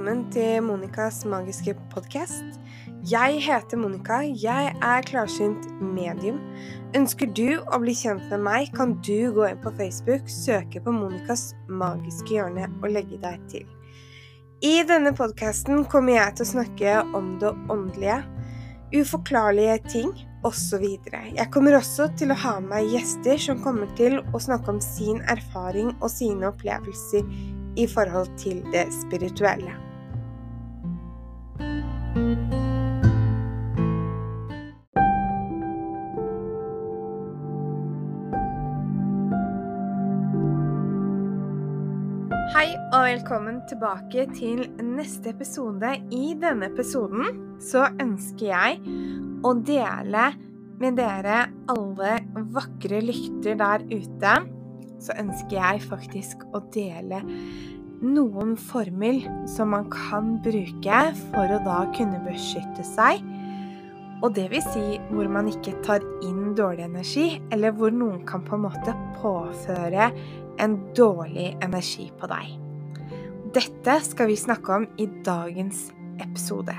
velkommen til Monicas magiske podkast. Jeg heter Monica. Jeg er klarsynt medium. Ønsker du å bli kjent med meg, kan du gå inn på Facebook, søke på Monicas magiske hjørne og legge deg til. I denne podkasten kommer jeg til å snakke om det åndelige, uforklarlige ting osv. Jeg kommer også til å ha med meg gjester som kommer til å snakke om sin erfaring og sine opplevelser i forhold til det spirituelle. Hei og velkommen tilbake til neste episode. I denne episoden så ønsker jeg å dele med dere alle vakre lykter der ute så ønsker jeg faktisk å dele noen formel som man kan bruke for å da kunne beskytte seg. Og det vil si hvor man ikke tar inn dårlig energi, eller hvor noen kan på en måte påføre en dårlig energi på deg. Dette skal vi snakke om i dagens episode.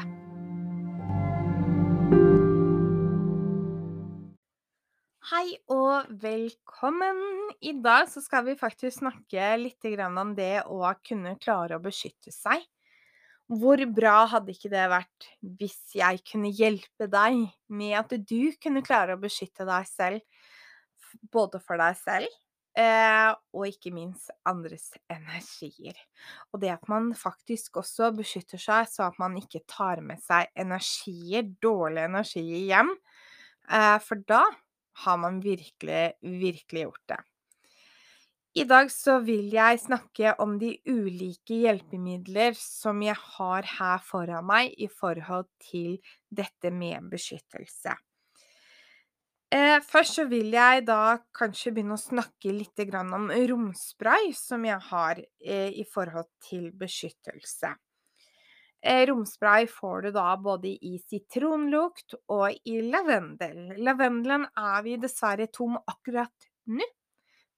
Hei og velkommen! I dag så skal vi faktisk snakke litt om det å kunne klare å beskytte seg. Hvor bra hadde ikke det vært hvis jeg kunne hjelpe deg med at du kunne klare å beskytte deg selv, både for deg selv eh, og ikke minst andres energier. Og det at man faktisk også beskytter seg så at man ikke tar med seg energier, dårlige energier hjem, eh, for da har man virkelig, virkelig gjort det. I dag så vil jeg snakke om de ulike hjelpemidler som jeg har her foran meg i forhold til dette med beskyttelse. Eh, først så vil jeg da kanskje begynne å snakke litt om romspray som jeg har eh, i forhold til beskyttelse. Eh, romspray får du da både i sitronlukt og i lavendel. Lavendelen er vi dessverre tom akkurat nå,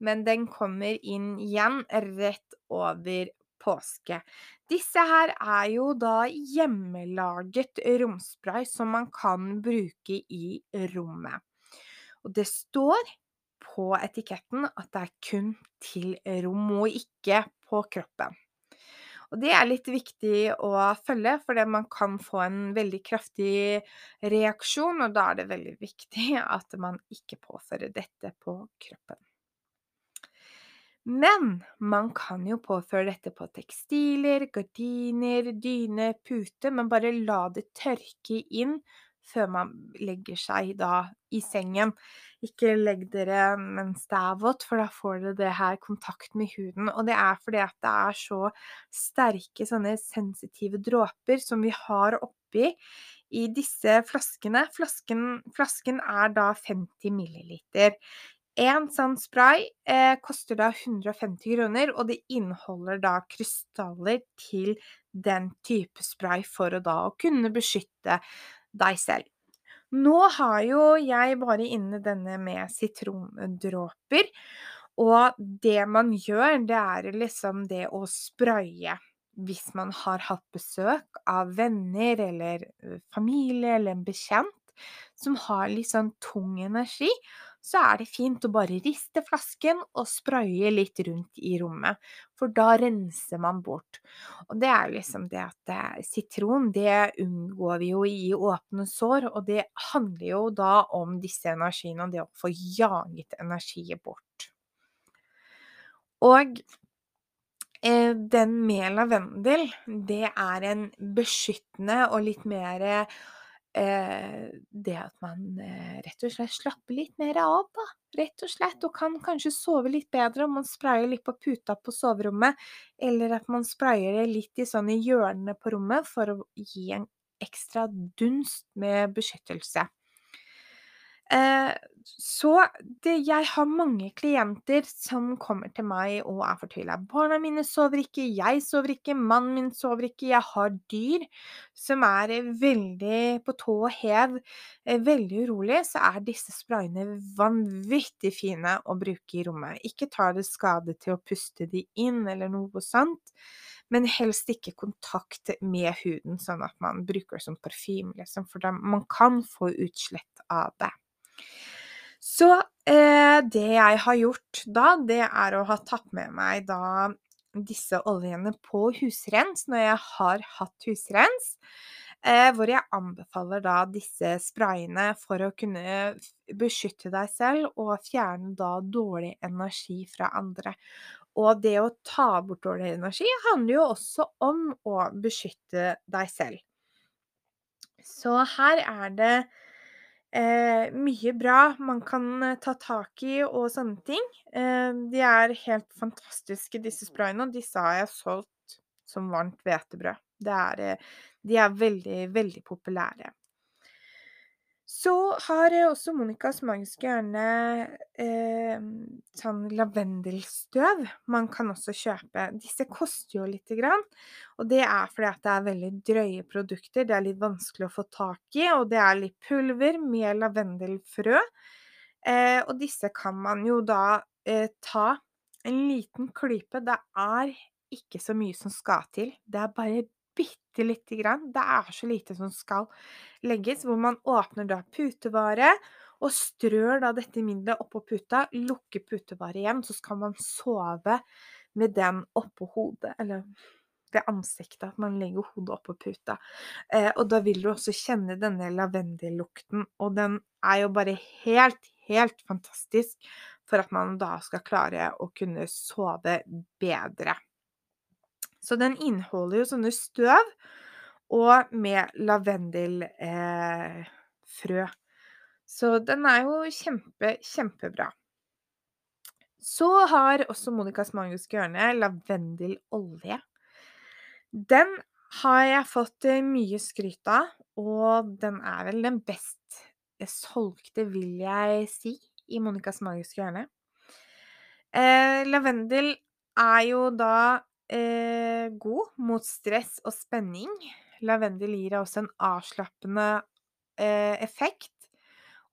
men den kommer inn igjen rett over påske. Disse her er jo da hjemmelaget romspray som man kan bruke i rommet. Og det står på etiketten at det er kun til rom, og ikke på kroppen. Og det er litt viktig å følge, for man kan få en veldig kraftig reaksjon, og da er det veldig viktig at man ikke påfører dette på kroppen. Men man kan jo påføre dette på tekstiler, gardiner, dyne, pute, men bare la det tørke inn før man legger seg da i sengen. Ikke legg dere mens det er vått, for da får dere det her kontakt med huden. Og det er fordi at det er så sterke sånne sensitive dråper som vi har oppi i disse flaskene. Flasken, flasken er da 50 milliliter. En sånn spray eh, koster da 150 kroner, og det inneholder da krystaller til den type spray for å da kunne beskytte deg selv. Nå har jo jeg bare inne denne med sitrondråper, og det man gjør, det er liksom det å spraye hvis man har hatt besøk av venner eller familie eller en bekjent som har litt sånn tung energi, så er det fint å bare riste flasken og spraye litt rundt i rommet, for da renser man bort. Og det er jo liksom det at eh, sitron, det unngår vi jo i åpne sår, og det handler jo da om disse energiene og det å få jaget energiet bort. Og eh, den med lavendel, det er en beskyttende og litt mer det at man eh, rett og slett slapper litt mer av, da. Rett og slett. Og kan kanskje sove litt bedre om man sprayer litt på puta på soverommet, eller at man sprayer det litt i sånne hjørnene på rommet for å gi en ekstra dunst med beskyttelse. Eh, så det, jeg har mange klienter som kommer til meg og er fortvila. 'Barna mine sover ikke, jeg sover ikke, mannen min sover ikke.' Jeg har dyr som er veldig på tå og hev, eh, veldig urolig. Så er disse sprayene vanvittig fine å bruke i rommet. Ikke ta det skade til å puste de inn eller noe sånt. men helst ikke kontakt med huden, sånn at man bruker det som parfyme, liksom, for man kan få utslett av det. Så eh, det jeg har gjort da, det er å ha tatt med meg da disse oljene på husrens når jeg har hatt husrens. Eh, hvor jeg anbefaler da disse sprayene for å kunne beskytte deg selv og fjerne da dårlig energi fra andre. Og det å ta bort dårlig energi handler jo også om å beskytte deg selv. Så her er det eh, mye bra man kan eh, ta tak i og sånne ting. Eh, de er helt fantastiske, disse sprayene, og disse har jeg solgt som varmt hvetebrød. Eh, de er veldig, veldig populære. Så har også Monicas magiske hjørne eh, sånn lavendelstøv man kan også kjøpe. Disse koster jo lite grann, og det er fordi at det er veldig drøye produkter. Det er litt vanskelig å få tak i, og det er litt pulver med lavendelfrø. Eh, og disse kan man jo da eh, ta en liten klype. Det er ikke så mye som skal til. Det er bare bitte lite grann. Det er så lite som skal legges, hvor man åpner da putevare og strør da dette middelet oppå puta, lukker putevaret igjen, så skal man sove med den oppå hodet, eller ved ansiktet, at man legger hodet oppå puta. Eh, og da vil du også kjenne denne lavendellukten, og den er jo bare helt, helt fantastisk for at man da skal klare å kunne sove bedre. Så den inneholder jo sånne støv og med lavendelfrø. Eh, så den er jo kjempe, kjempebra. Så har også Monicas magiske hjørne lavendelolje. Den har jeg fått eh, mye skryt av, og den er vel den best solgte, vil jeg si, i Monicas magiske hjørne. Eh, lavendel er jo da eh, god mot stress og spenning. Lavendel gir deg også en avslappende eh, effekt.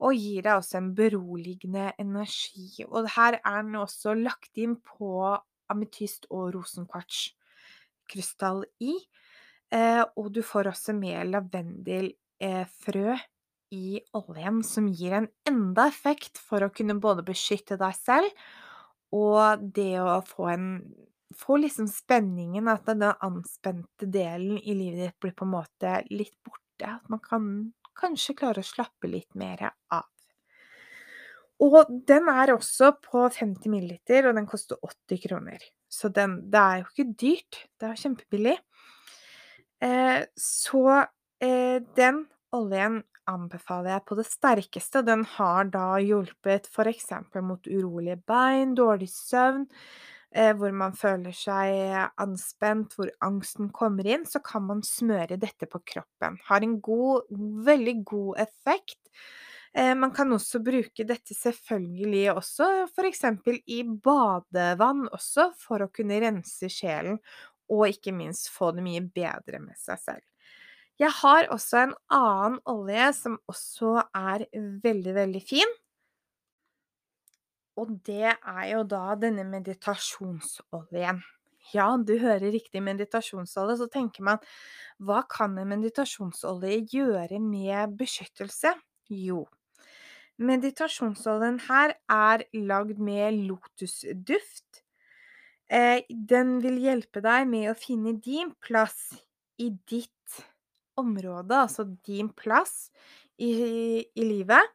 Og gir deg også en beroligende energi. Og her er den også lagt inn på ametyst og rosenkvartskrystall i. Eh, og du får også med lavendelfrø eh, i oljen, som gir en enda effekt for å kunne både beskytte deg selv og det å få en få liksom spenningen, at den anspente delen i livet ditt blir på en måte litt borte. At man kan kanskje klare å slappe litt mer av. Og den er også på 50 ml, og den koster 80 kroner. Så den, det er jo ikke dyrt. Det er kjempebillig. Eh, så eh, den oljen anbefaler jeg på det sterkeste. Den har da hjulpet f.eks. mot urolige bein, dårlig søvn, hvor man føler seg anspent, hvor angsten kommer inn, så kan man smøre dette på kroppen. Har en god veldig god effekt. Eh, man kan også bruke dette selvfølgelig også f.eks. i badevann også, for å kunne rense sjelen, og ikke minst få det mye bedre med seg selv. Jeg har også en annen olje som også er veldig, veldig fin. Og det er jo da denne meditasjonsoljen. Ja, du hører riktig meditasjonsolje, så tenker man hva kan en meditasjonsolje gjøre med beskyttelse? Jo, meditasjonsoljen her er lagd med lotusduft. Eh, den vil hjelpe deg med å finne din plass i ditt område, altså din plass i, i livet.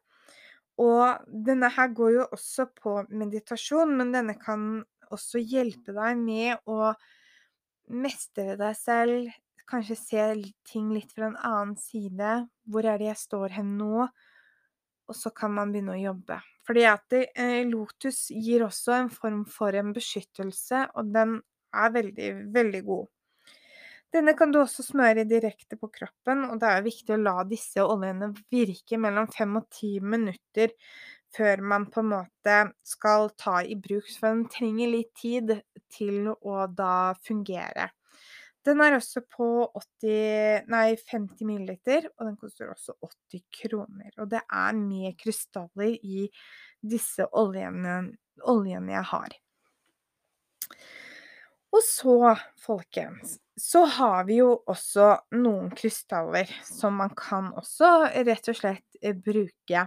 Og denne her går jo også på meditasjon, men denne kan også hjelpe deg med å mestre deg selv, kanskje se ting litt fra en annen side. Hvor er det jeg står hen nå? Og så kan man begynne å jobbe. Fordi at eh, lotus gir også en form for en beskyttelse, og den er veldig, veldig god. Denne kan du også smøre direkte på kroppen, og det er viktig å la disse oljene virke mellom fem og ti minutter før man på en måte skal ta i bruk, for den trenger litt tid til å da fungere. Den er også på 80, nei, 50 ml, og den koster også 80 kroner. Og det er med krystaller i disse oljene, oljene jeg har. Og så, folkens, så har vi jo også noen krystaller som man kan også rett og slett eh, bruke.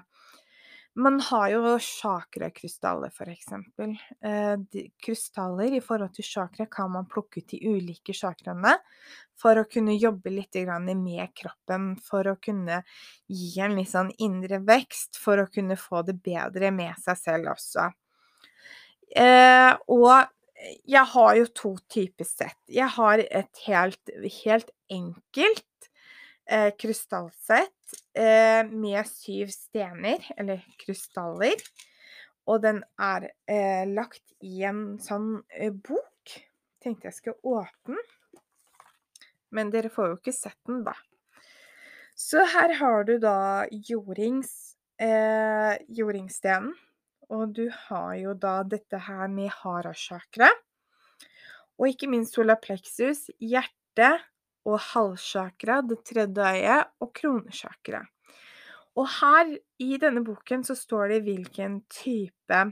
Man har jo chakrakrystaller, eksempel. Eh, krystaller i forhold til chakra kan man plukke ut de ulike chakraene for å kunne jobbe litt med kroppen, for å kunne gi en litt sånn indre vekst, for å kunne få det bedre med seg selv også. Eh, og jeg har jo to typer sett. Jeg har et helt, helt enkelt eh, krystallsett eh, med syv stener, eller krystaller. Og den er eh, lagt i en sånn eh, bok. Tenkte jeg skulle åpne. Men dere får jo ikke sett den, da. Så her har du da jordings, eh, jordingstenen. Og du har jo da dette her med harasjakra. Og ikke minst solaplexus, hjerte og halschakra, det tredje øyet, og kronesjakra. Og her i denne boken så står det hvilken type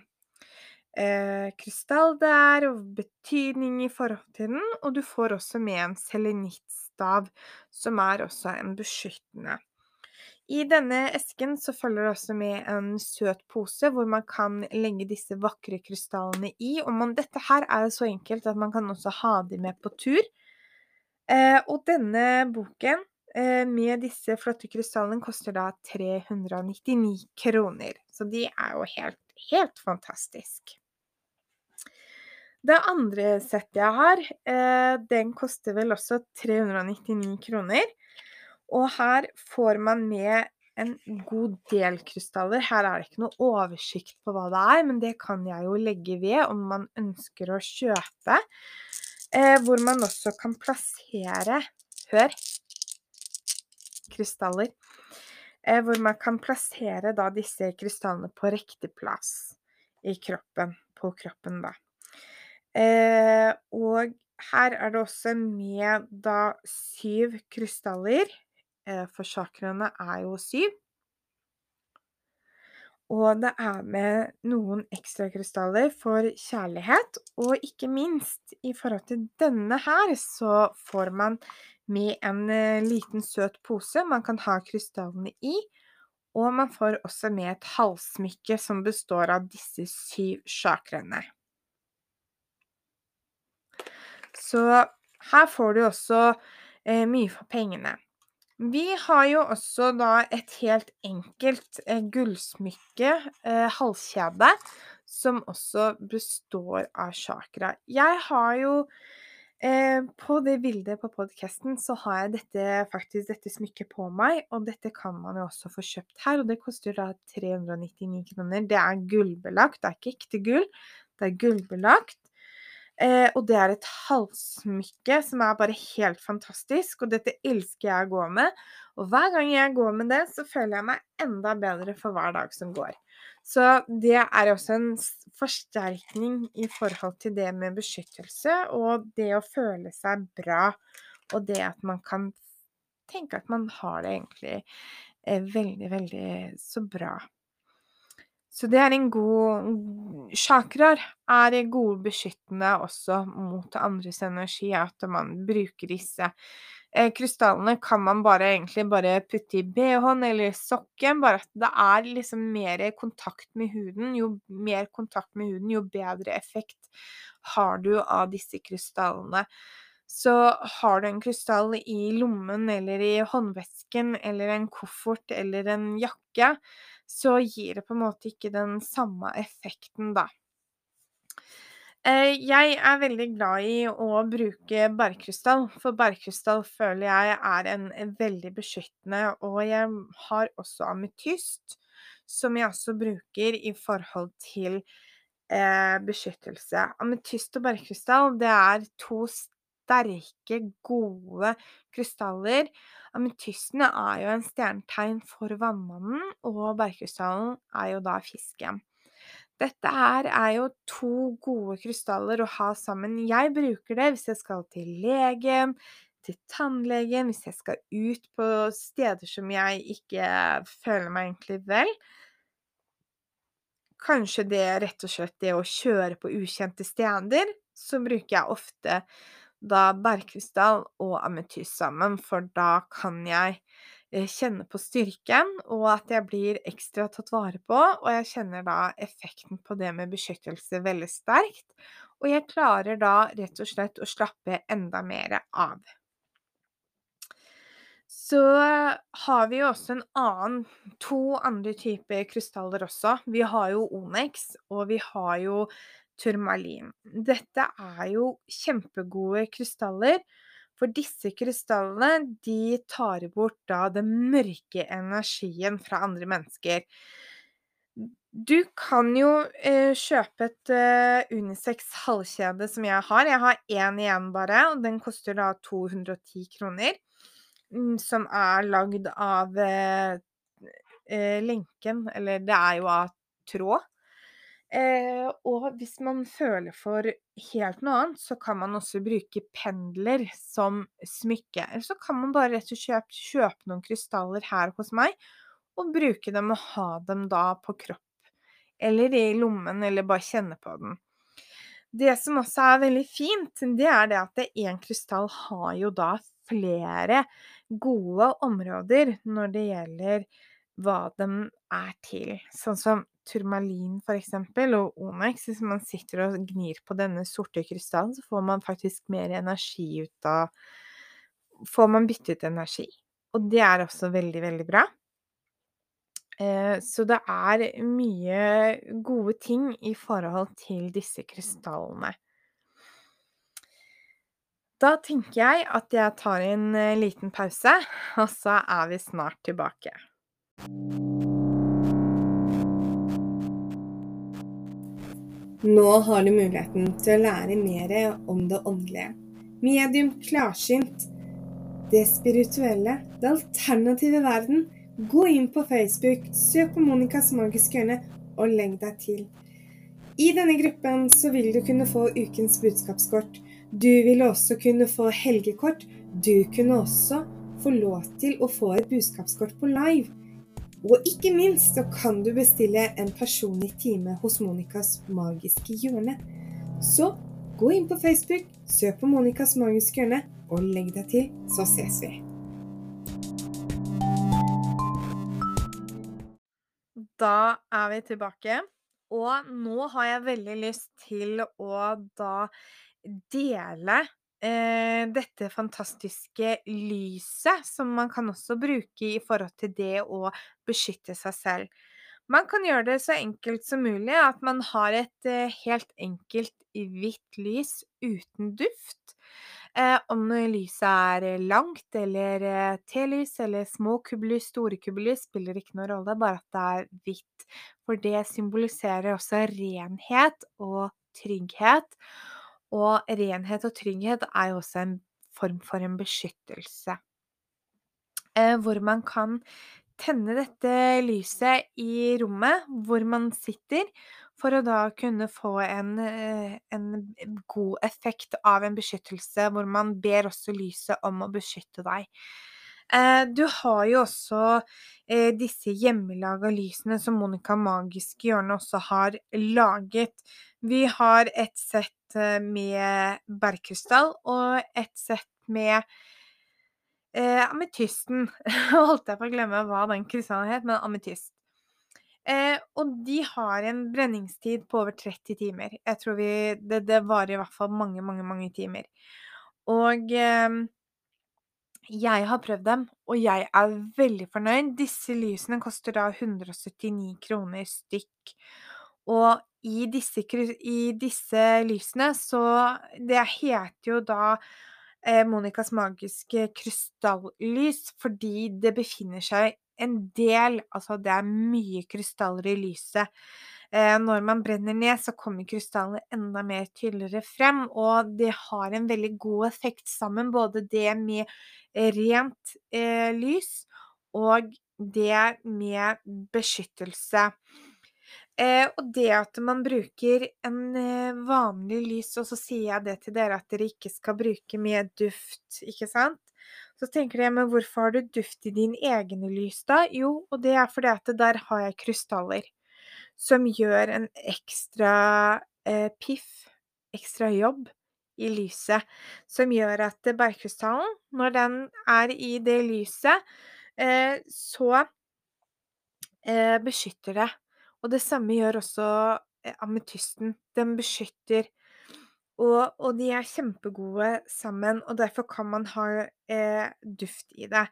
eh, krystall det er, og betydning i forhold til den. Og du får også med en selenittstav, som er også en beskyttende. I denne esken så følger det også med en søt pose hvor man kan legge disse vakre krystallene i. Og man, dette her er jo så enkelt at man kan også ha de med på tur. Eh, og denne boken eh, med disse flotte krystallene koster da 399 kroner. Så de er jo helt, helt fantastisk. Det andre settet jeg har, eh, den koster vel også 399 kroner. Og her får man med en god del krystaller. Her er det ikke noe oversikt på hva det er, men det kan jeg jo legge ved om man ønsker å kjøpe. Eh, hvor man også kan plassere Hør! Krystaller. Eh, hvor man kan plassere da disse krystallene på riktig plass i kroppen. På kroppen, da. Eh, og her er det også med da syv krystaller. Eh, for chakraene er jo syv. Og det er med noen ekstra krystaller for kjærlighet. Og ikke minst i forhold til denne her, så får man med en eh, liten søt pose man kan ha krystallene i. Og man får også med et halssmykke som består av disse syv chakraene. Så her får du også eh, mye for pengene. Vi har jo også da et helt enkelt eh, gullsmykke, eh, halskjede, som også består av chakra. Jeg har jo eh, På det bildet på podkasten så har jeg dette, faktisk dette smykket på meg, og dette kan man jo også få kjøpt her, og det koster da 399 kroner. Det er gullbelagt, det er ikke ekte gull, det er gullbelagt. Eh, og det er et halssmykke som er bare helt fantastisk, og dette elsker jeg å gå med. Og hver gang jeg går med det, så føler jeg meg enda bedre for hver dag som går. Så det er også en forsterkning i forhold til det med beskyttelse, og det å føle seg bra, og det at man kan tenke at man har det egentlig eh, veldig, veldig så bra. Så det er en god Chakraer er gode beskyttende også mot andres energi, at man bruker disse. Eh, krystallene kan man bare egentlig bare putte i bh-en eller sokken, bare at det er liksom mer kontakt med huden. Jo mer kontakt med huden, jo bedre effekt har du av disse krystallene. Så har du en krystall i lommen eller i håndvesken eller en koffert eller en jakke, så gir det på en måte ikke den samme effekten, da. Eh, jeg er veldig glad i å bruke barkrystall, for barkrystall føler jeg er en veldig beskyttende, og jeg har også ametyst, som jeg også bruker i forhold til eh, beskyttelse. Ametyst og barkrystall, det er to sterke, gode krystaller. Ametysten er jo en stjernetegn for vannmannen, og bergkrystallen er jo da fisken. Dette her er jo to gode krystaller å ha sammen. Jeg bruker det hvis jeg skal til legen, til tannlegen, hvis jeg skal ut på steder som jeg ikke føler meg egentlig vel. Kanskje det rett og slett det å kjøre på ukjente steder. så bruker jeg ofte da bergkrystall og ametyst sammen, for da kan jeg eh, kjenne på styrken, og at jeg blir ekstra tatt vare på. Og jeg kjenner da effekten på det med beskyttelse veldig sterkt. Og jeg klarer da rett og slett å slappe enda mer av. Så har vi jo også en annen to andre typer krystaller også. Vi har jo Onyx, og vi har jo turmalin. Dette er jo kjempegode krystaller, for disse krystallene de tar bort da den mørke energien fra andre mennesker. Du kan jo eh, kjøpe et eh, unisex halvkjede som jeg har. Jeg har én igjen bare, og den koster da 210 kroner. Mm, som er lagd av eh, eh, lenken Eller det er jo av tråd. Eh, og hvis man føler for helt noe annet, så kan man også bruke pendler som smykke. Eller så kan man bare rett og slett kjøpe noen krystaller her hos meg, og bruke dem og ha dem da på kropp. Eller i lommen, eller bare kjenne på den. Det som også er veldig fint, det er det at én krystall har jo da flere gode områder når det gjelder hva de er til. Sånn som turmalin for eksempel, og onex. hvis man sitter og gnir på denne sorte krystallen, så får man faktisk mer energi ut av Får man byttet energi. Og det er også veldig, veldig bra. Eh, så det er mye gode ting i forhold til disse krystallene. Da tenker jeg at jeg tar en eh, liten pause, og så er vi snart tilbake. Nå har du muligheten til å lære mer om det åndelige. Medium klarsynt. Det spirituelle. Det alternative verden. Gå inn på Facebook, søk på Monicas magiske hjørne og legg deg til. I denne gruppen så vil du kunne få ukens budskapskort. Du vil også kunne få helgekort. Du kunne også få lov til å få et budskapskort på live. Og ikke minst så kan du bestille en personlig time hos Monicas magiske hjørne. Så gå inn på Facebook, søk på Monicas magiske hjørne, og legg deg til, så ses vi. Da er vi tilbake, og nå har jeg veldig lyst til å da dele eh, dette fantastiske lyset, som man kan også bruke i forhold til det å beskytte seg selv. Man kan gjøre det så enkelt som mulig at man har et eh, helt enkelt hvitt lys uten duft. Eh, om lyset er langt eller eh, telys eller små kubbelys, store kubbelys, spiller ikke noen rolle, bare at det er hvitt. For det symboliserer også renhet og trygghet. Og renhet og trygghet er jo også en form for en beskyttelse. Eh, hvor man kan tenne dette lyset i rommet hvor man sitter, for å da kunne få en, eh, en god effekt av en beskyttelse, hvor man ber også lyset om å beskytte deg. Eh, du har jo også disse hjemmelaga lysene som Monica Magiske Hjørne også har laget. Vi har et sett Eh, med bergkrystall og et sett med eh, ametysten. Holdt jeg på å glemme hva den krystallen het, men ametyst. Eh, og de har en brenningstid på over 30 timer. Jeg tror vi Det, det varer i hvert fall mange, mange, mange timer. Og eh, jeg har prøvd dem, og jeg er veldig fornøyd. Disse lysene koster da 179 kroner stykk. Og i disse, i disse lysene så Det heter jo da eh, Monicas magiske krystallys fordi det befinner seg en del Altså det er mye krystaller i lyset. Eh, når man brenner ned, så kommer krystallene enda mer tydeligere frem, og det har en veldig god effekt sammen, både det med rent eh, lys og det med beskyttelse. Eh, og det at man bruker en eh, vanlig lys, og så sier jeg det til dere at dere ikke skal bruke mye duft, ikke sant? Så tenker jeg, men hvorfor har du duft i din egne lys da? Jo, og det er fordi at der har jeg krystaller som gjør en ekstra eh, piff, ekstra jobb i lyset, som gjør at bergkrystallen, når den er i det lyset, eh, så eh, beskytter det. Og det samme gjør også eh, ametysten. Den beskytter. Og, og, de er kjempegode sammen, og derfor kan man ha eh, duft i det.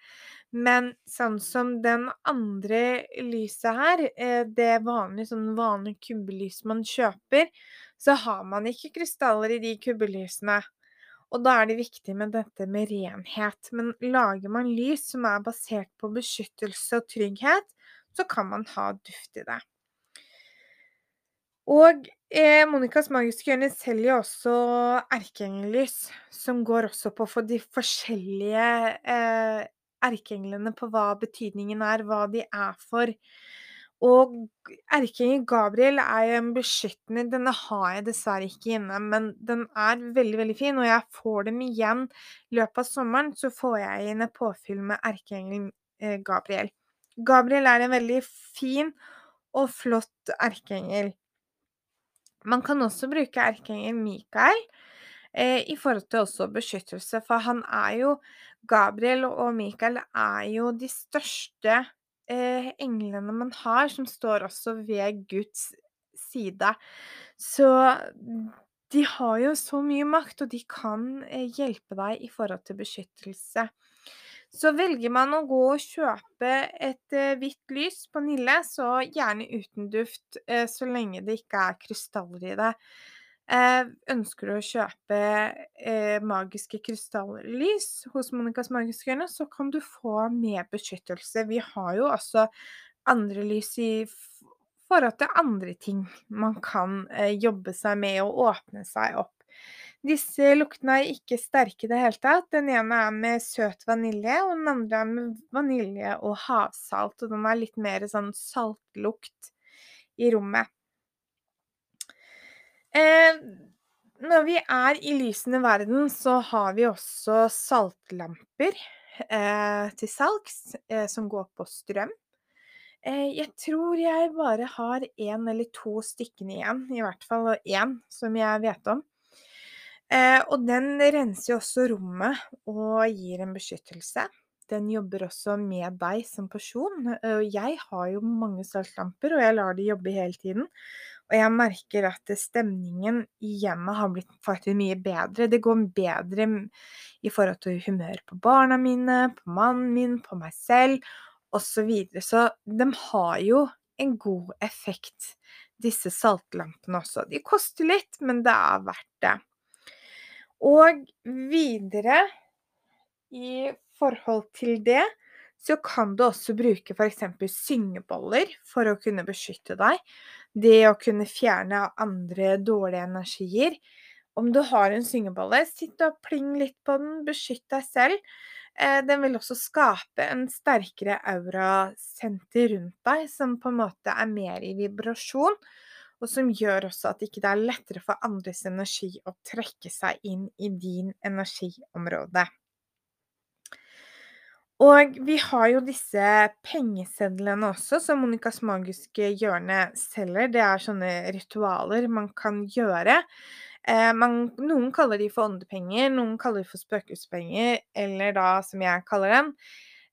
Men sånn som den andre lyset her, eh, det vanlige, sånn vanlig kubbelys man kjøper, så har man ikke krystaller i de kubbelysene. Og da er det viktig med dette med renhet. Men lager man lys som er basert på beskyttelse og trygghet, så kan man ha duft i det. Og eh, Monicas magiske hjørne selger også erkeengellys, som går også på for de forskjellige eh, erkeenglene på hva betydningen er, hva de er for. Og erkeengel Gabriel er jo en beskyttende Denne har jeg dessverre ikke inne, men den er veldig, veldig fin. Og jeg får dem igjen i løpet av sommeren, så får jeg inn et påfyll med erkeengel eh, Gabriel. Gabriel er en veldig fin og flott erkeengel. Man kan også bruke erkeengel Mikael eh, i forhold til også beskyttelse, for han er jo Gabriel og Mikael er jo de største eh, englene man har, som står også ved Guds side. Så de har jo så mye makt, og de kan eh, hjelpe deg i forhold til beskyttelse. Så velger man å gå og kjøpe et eh, hvitt lys på Nille, så gjerne uten duft, eh, så lenge det ikke er krystaller i det. Eh, ønsker du å kjøpe magiske krystallys hos Monicas magiske hjørne, så kan du få med beskyttelse. Vi har jo også andre lys i forhold til andre ting man kan jobbe seg med og åpne seg opp. Disse luktene er ikke sterke i det hele tatt. Den ene er med søt vanilje, og den andre er med vanilje og havsalt. Og den har litt mer sånn saltlukt i rommet. Eh, når vi er i lysende verden, så har vi også saltlamper eh, til salgs eh, som går på strøm. Eh, jeg tror jeg bare har én eller to stykkene igjen, i hvert fall én som jeg vet om. Eh, og den renser jo også rommet og gir en beskyttelse. Den jobber også med deg som person. Jeg har jo mange saltlamper, og jeg lar de jobbe hele tiden. Og jeg merker at stemningen i hjemmet har blitt faktisk mye bedre. Det går bedre i forhold til humør på barna mine, på mannen min, på meg selv osv. Så, videre. så de har jo en god effekt, disse saltlampene også. De koster litt, men det er verdt det. Og videre i forhold til det så kan du også bruke f.eks. syngeboller for å kunne beskytte deg. Det å kunne fjerne andre dårlige energier. Om du har en syngebolle, sitt og pling litt på den, beskytt deg selv. Eh, den vil også skape en sterkere aurasenter rundt deg, som på en måte er mer i vibrasjon. Og som gjør også at det ikke er lettere for andres energi å trekke seg inn i din energiområde. Og vi har jo disse pengesedlene også, som Monicas magiske hjørne selger. Det er sånne ritualer man kan gjøre. Eh, man, noen kaller de for åndepenger, noen kaller de for spøkelsespenger, eller da, som jeg kaller dem,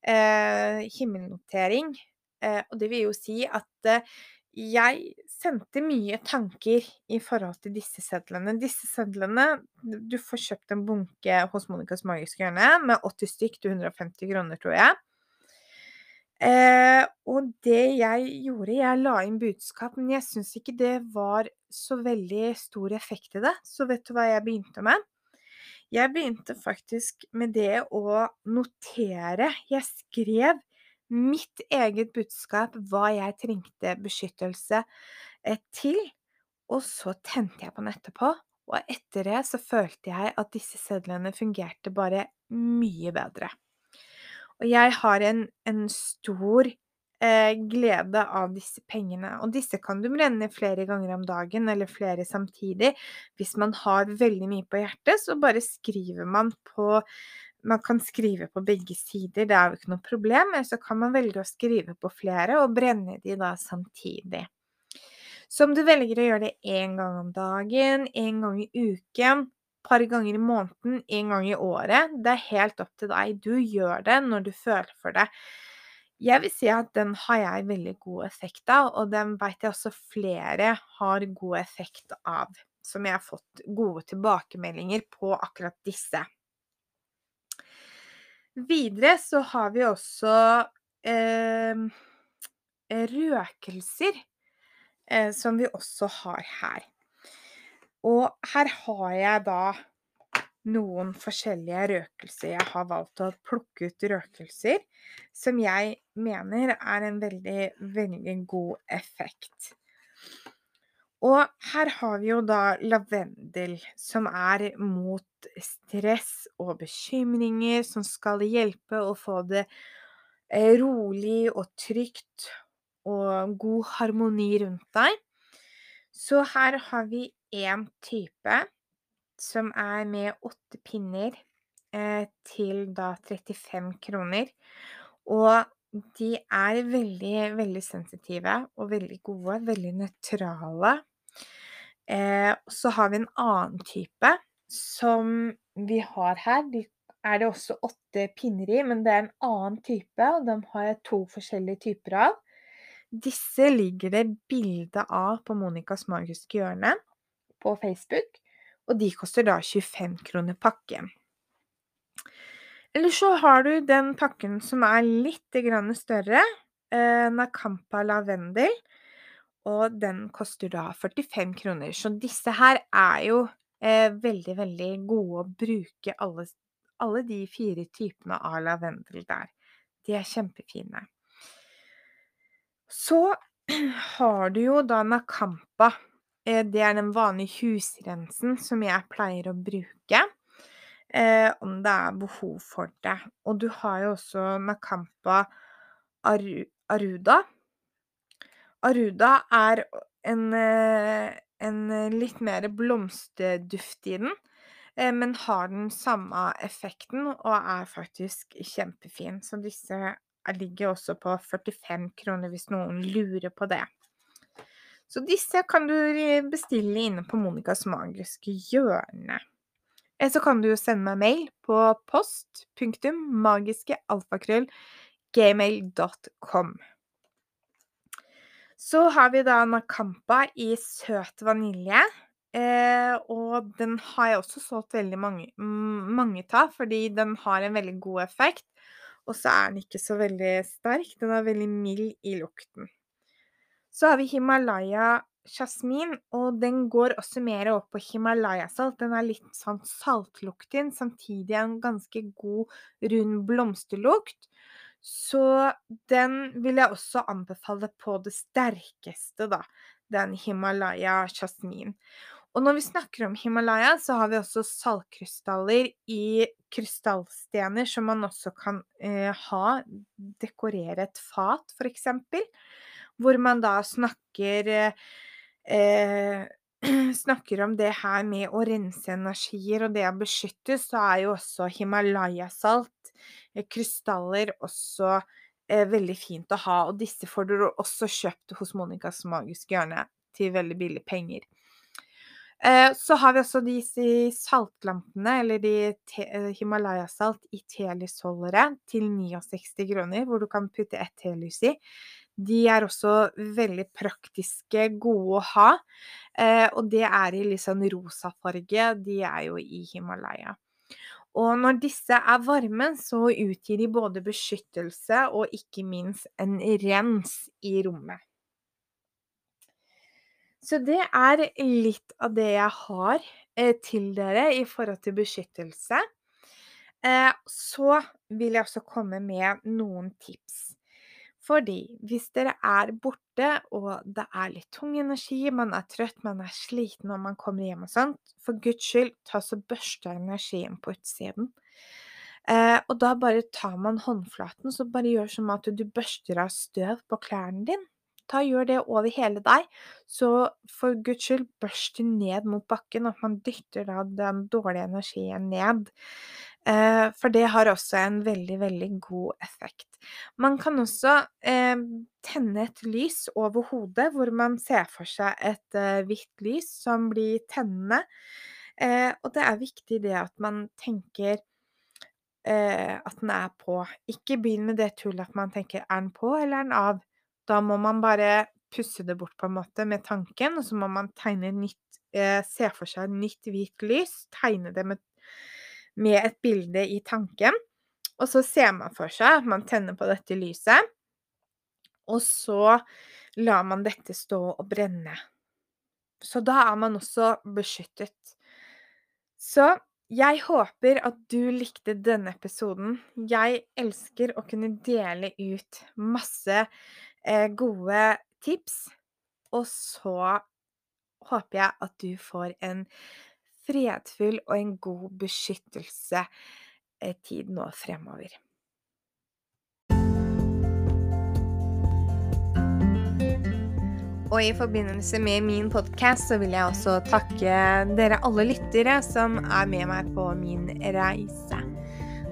eh, himmelnotering. Eh, og det vil jo si at eh, jeg sendte mye tanker i forhold til disse sedlene. Disse sedlene Du får kjøpt en bunke hos Monicas magiske hjørne med 80 stykk til 150 kroner, tror jeg. Eh, og det jeg gjorde Jeg la inn budskap, men jeg syns ikke det var så veldig stor effekt i det. Så vet du hva jeg begynte med? Jeg begynte faktisk med det å notere. Jeg skrev mitt eget budskap, hva jeg trengte beskyttelse eh, til. Og så tente jeg på den etterpå, og etter det så følte jeg at disse sedlene fungerte bare mye bedre. Og jeg har en, en stor eh, glede av disse pengene. Og disse kan du brenne flere ganger om dagen, eller flere samtidig. Hvis man har veldig mye på hjertet, så bare skriver man på man kan skrive på begge sider, det er jo ikke noe problem. Eller så kan man velge å skrive på flere og brenne de da samtidig. Så om du velger å gjøre det én gang om dagen, én gang i uken, par ganger i måneden, én gang i året, det er helt opp til deg. Du gjør det når du føler for det. Jeg vil si at den har jeg veldig god effekt av, og den veit jeg også flere har god effekt av. Som jeg har fått gode tilbakemeldinger på akkurat disse. Videre så har vi også eh, røkelser, eh, som vi også har her. Og her har jeg da noen forskjellige røkelser. Jeg har valgt å plukke ut røkelser som jeg mener er en veldig, veldig god effekt. Og her har vi jo da lavendel, som er mot stress og bekymringer, som skal hjelpe å få det eh, rolig og trygt og god harmoni rundt deg. Så her har vi én type som er med åtte pinner eh, til da 35 kroner. Og de er veldig, veldig sensitive og veldig gode, veldig nøytrale. Eh, så har vi en annen type som vi har her. De er det også åtte pinner i, men det er en annen type, og dem har jeg to forskjellige typer av. Disse ligger det bilde av på Monicas magiske hjørne på Facebook, og de koster da 25 kroner pakken. Eller så har du den pakken som er litt større, eh, Nakampa lavendel, og den koster da 45 kroner. Så disse her er jo eh, veldig, veldig gode å bruke alle, alle de fire typene av lavendel der. De er kjempefine. Så har du jo da Nakampa. Eh, det er den vanlige husrensen som jeg pleier å bruke. Eh, om det er behov for det. Og du har jo også Nakampa Aruda. Aruda er en, eh, en litt mer blomsterduft i den, eh, men har den samme effekten og er faktisk kjempefin. Så disse ligger også på 45 kroner hvis noen lurer på det. Så disse kan du bestille inne på Monicas magiske hjørne. Eller så kan du sende meg mail på post.magiske.alfakrøll.gmail.com. Så har vi da Nakampa i søt vanilje. Eh, og den har jeg også solgt veldig mange, mange av, fordi den har en veldig god effekt. Og så er den ikke så veldig sterk. Den er veldig mild i lukten. Så har vi Himalaya jasmin, og den går også mer opp på himalayasalt. Den er litt sånn saltlukten, samtidig en ganske god, rund blomsterlukt. Så den vil jeg også anbefale på det sterkeste, da. Den Himalaya jasmin. Og når vi snakker om Himalaya, så har vi også saltkrystaller i krystallstener som man også kan eh, ha, dekorere et fat, f.eks. Hvor man da snakker eh, snakker om det her med å rense energier og det å beskytte, så er jo også Himalaya-salt, krystaller, også eh, veldig fint å ha. Og disse får du også kjøpt hos Monicas magiske hjørne til veldig billige penger. Eh, så har vi også disse saltlampene, eller de eh, Himalaya-salt i telysholdere til 69 kroner, hvor du kan putte ett telys i. De er også veldig praktiske, gode å ha. Eh, og det er i litt sånn rosa farge. De er jo i Himalaya. Og når disse er varme, så utgir de både beskyttelse og ikke minst en rens i rommet. Så det er litt av det jeg har eh, til dere i forhold til beskyttelse. Eh, så vil jeg også komme med noen tips. Fordi hvis dere er borte, og det er litt tung energi, man er trøtt, man er sliten når man kommer hjem og sånt, for guds skyld, ta så børste energien på utsiden. Eh, og da bare tar man håndflaten, så bare gjør som at du børster av støv på klærne dine. Ta Gjør det over hele deg, så for guds skyld, børst ned mot bakken, at man dytter da den dårlige energien ned. Eh, for det har også en veldig, veldig god effekt. Man kan også eh, tenne et lys over hodet, hvor man ser for seg et eh, hvitt lys som blir tennende. Og det er viktig det at man tenker at den er på. Ikke begynn med det tullet at man tenker 'er den på, eller er den av'? Da må man bare pusse det bort på en måte med tanken, og så må man tegne nytt eh, se for seg nytt hvitt lys, tegne det med med et bilde i tanken. Og så ser man for seg at man tenner på dette lyset, og så lar man dette stå og brenne. Så da er man også beskyttet. Så jeg håper at du likte denne episoden. Jeg elsker å kunne dele ut masse eh, gode tips. Og så håper jeg at du får en fredfull og en god beskyttelse eh, tid nå fremover. Og i forbindelse med min podkast så vil jeg også takke dere alle lyttere som er med meg på min reise.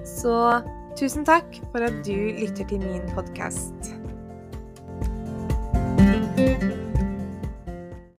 Så tusen takk for at du lytter til min podkast.